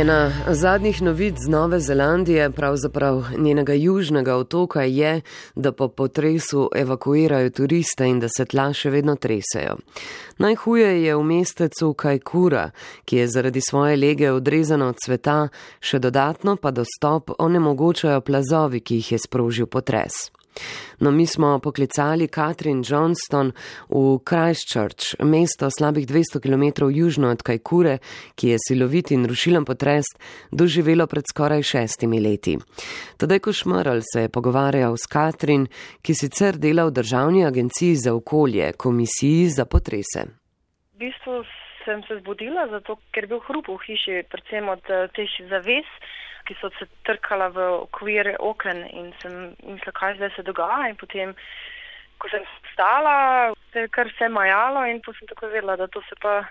Ena zadnjih novic z Nove Zelandije, pravzaprav njenega južnega otoka, je, da po potresu evakuirajo turiste in da se tla še vedno tresejo. Najhuje je v mestecu Kajkura, ki je zaradi svoje lege odrezano od sveta, še dodatno pa dostop onemogočajo plazovi, ki jih je sprožil potres. No, mi smo poklicali Katrin Johnston v Christchurch, mesto slabih 200 km južno od Kajkure, ki je silovit in rušilen potres doživelo pred skoraj šestimi leti. Tadej Košmrl se je pogovarjal s Katrin, ki sicer dela v Državni agenciji za okolje, komisiji za potrese. V bistvu sem se zbudila, zato, ker je bil hrup v hiši, predvsem od uh, teh zaves ki so se trkala v okvir oken in sem mislila, kaj zdaj se dogaja. In potem, ko sem stala, se je kar vse majalo in to sem tako vedela, da to se pa.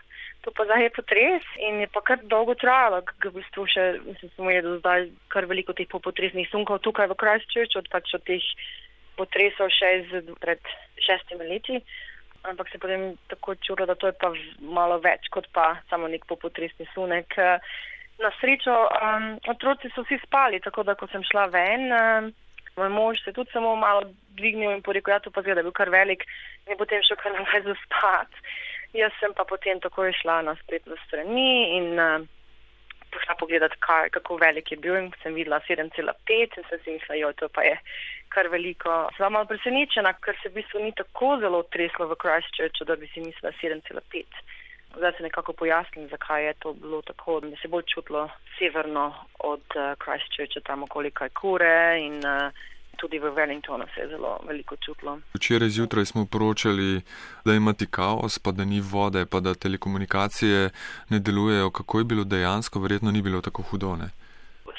To pa zdaj je potres in je pa kar dolgo trajalo, ker v bistvu še, mislim, smo imeli do zdaj kar veliko teh popotresnih sunkov tukaj v Christchurch, od pač od teh potresov še iz pred šestimi leti. Ampak se potem tako čuro, da to je pa malo več kot pa samo nek popotresni sunek. Na srečo, um, otroci so vsi spali, tako da ko sem šla ven, um, moj mož se tudi samo malo dvignil in porekel, ja, to pa zgleda, da je bil kar velik in potem šel kar nazaj za spat. Jaz sem pa potem takoj šla na spletno strani in uh, pošla pogledat, kaj, kako velik je bil in sem videla 7,5 in sem si mislila, jo, to pa je kar veliko. Sem malo presenečena, ker se v bistvu ni tako zelo treslo v Christchurchu, da bi si mislila 7,5. Zdaj se nekako pojasnim, zakaj je to bilo tako, da se bolj čutilo severno od uh, Christchurcha, tam okoli Kajkure in uh, tudi v Wellingtonu se je zelo veliko čutilo. Včeraj zjutraj smo poročali, da imate kaos, pa da ni vode, pa da telekomunikacije ne delujejo. Kako je bilo dejansko? Verjetno ni bilo tako hudo, ne?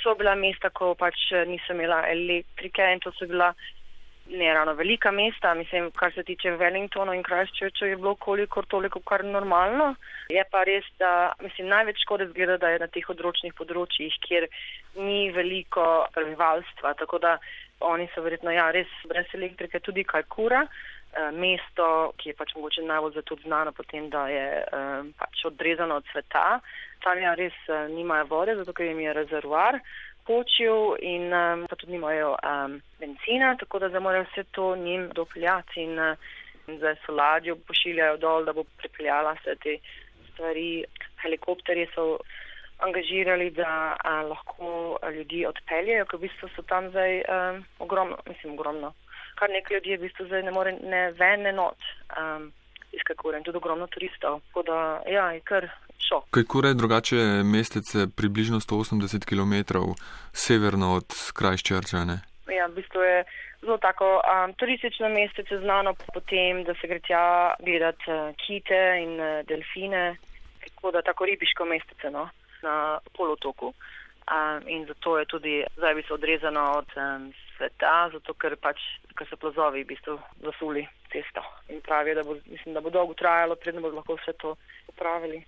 So bila mesta, ko pač nisem imela elektrike in to so bila ne ravno velika mesta, mislim, kar se tiče Wellingtona in Christchurcha je bilo kolikor toliko kar normalno. Je pa res, da mislim, največ škode zgleda, da je na teh odročnih področjih, kjer ni veliko prebivalstva, tako da oni so verjetno ja, res brez elektrike tudi kaj kura. Eh, mesto, ki je pač mogoče najbolj zato znano potem, da je um, pač odrezano od sveta, tam ja res uh, nimajo vode, zato ker jim je rezervoar počil in um, pa tudi nimajo um, benzina, tako da zdaj morajo vse to njim dopeljati in, uh, zdaj so ladjo pošiljajo dol, da bo pripeljala vse te stvari. Helikopterje so angažirali, da uh, lahko ljudi odpeljejo, ker v bistvu so tam zdaj um, ogromno, mislim ogromno, kar nekaj ljudi je v bistvu zdaj ne more ne ven, ne not. Um, Izkakure in tudi ogromno turistov. Tako da, ja, je kar šok. Kaj kure drugače mestece približno 180 km severno od Krajščerča, ne? Ja, v bistvu je zelo tako um, turistično mestece znano po tem, da se gre tja gledati uh, kite in uh, delfine, tako da tako ribiško mestece no, na polotoku. Um, in zato je tudi zdaj bi se odrezano od um, sveta, zato ker pač, ker so plazovi v bistvu zasuli cesto. In pravijo, da bo, mislim, da bo dolgo trajalo, predno bodo lahko vse to upravili.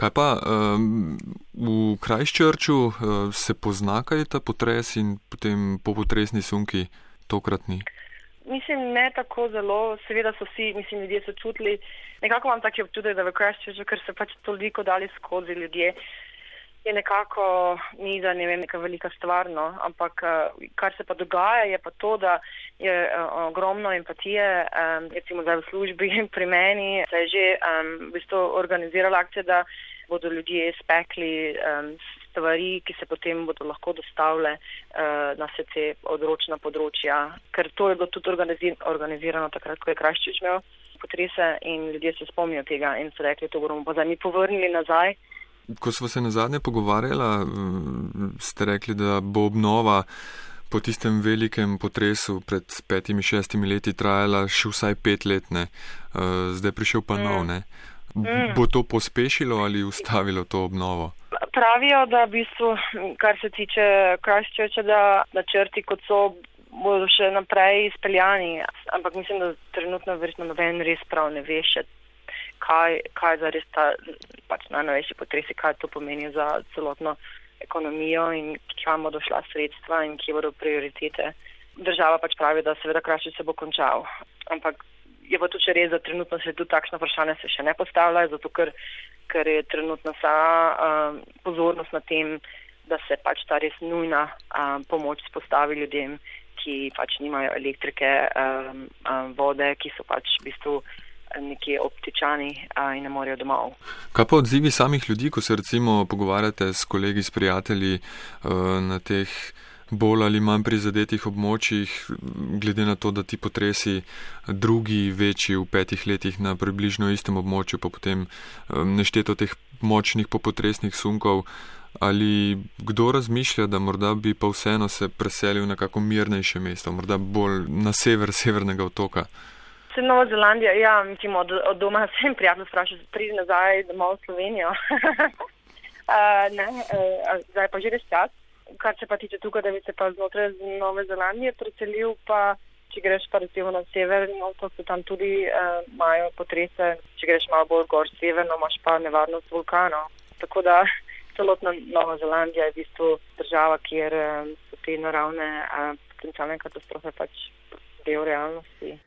Kaj pa um, v Krajščrču uh, se pozna, kaj je ta potres in potem popotresni sunki tokratni? Mislim, ne tako zelo. Seveda so vsi, mislim, ljudje so čutili. Nekako imam taki občutek, da v Krajščrču, ker so pač toliko dali skozi ljudje, je nekako ni za ne vem, neka velika stvar, no. Ampak uh, kar se pa dogaja, je pa to, da je uh, ogromno empatije, um, recimo zdaj v službi pri meni, se je že um, v bistvu organizirala akcija, da bodo ljudje spekli um, stvari, ki se potem bodo lahko dostavile uh, na vse te odročna področja, ker to je bilo tudi organizirano takrat, ko je Kraščič imel potrese in ljudje se spomnijo tega in so rekli, to bomo pa zdaj mi povrnili nazaj. Ko smo se na zadnje pogovarjala, ste rekli, da bo obnova po tistem velikem potresu pred petimi, šestimi leti trajala še vsaj pet let, ne? Eh, zdaj prišel pa nov. Ne? Mm. Bo to pospešilo ali ustavilo to obnovo? Pravijo, da v bistvu, kar se tiče Krajščeča, da načrti kot so bodo še naprej izpeljani, ampak mislim, da trenutno verjetno noben res prav ne ve še kaj, kaj za res ta pač najnovejši potresi, kaj to pomeni za celotno ekonomijo in kam bodo šla sredstva in kje bodo prioritete. Država pač pravi, da seveda krašče se bo končal. Ampak je pa tudi res, da trenutno se tu takšno vprašanje se še ne postavlja, zato ker ker je trenutno vsa uh, pozornost na tem, da se pač ta res nujna uh, pomoč spostavi ljudem, ki pač nimajo elektrike, um, um, vode, ki so pač v bistvu nekje obtičani uh, in ne morejo domov. Kaj pa odzivi samih ljudi, ko se recimo pogovarjate s kolegi, s prijatelji uh, na teh bolj ali manj prizadetih območjih, glede na to, da ti potresi drugi večji v petih letih na približno istem območju, pa potem um, nešteto teh močnih popotresnih sunkov. Ali kdo razmišlja, da morda bi pa vseeno se preselil na kako mirnejše mesto, morda bolj na sever severnega otoka? Se Nova Zelandija, ja, mislim, od, od doma sem prijatno sprašal, da pridi nazaj domov v Slovenijo. uh, ne, uh, zdaj pa že res čas. Kar se pa tiče tukaj, da bi se pa znotraj Nove Zelandije preselil, pa če greš pa recimo na sever, no, to se tam tudi imajo uh, potrese. Če greš malo bolj gor severno, imaš pa nevarnost vulkanov. Tako da celotna Nova Zelandija je v bistvu država, kjer um, so te naravne uh, potencialne katastrofe pač del realnosti.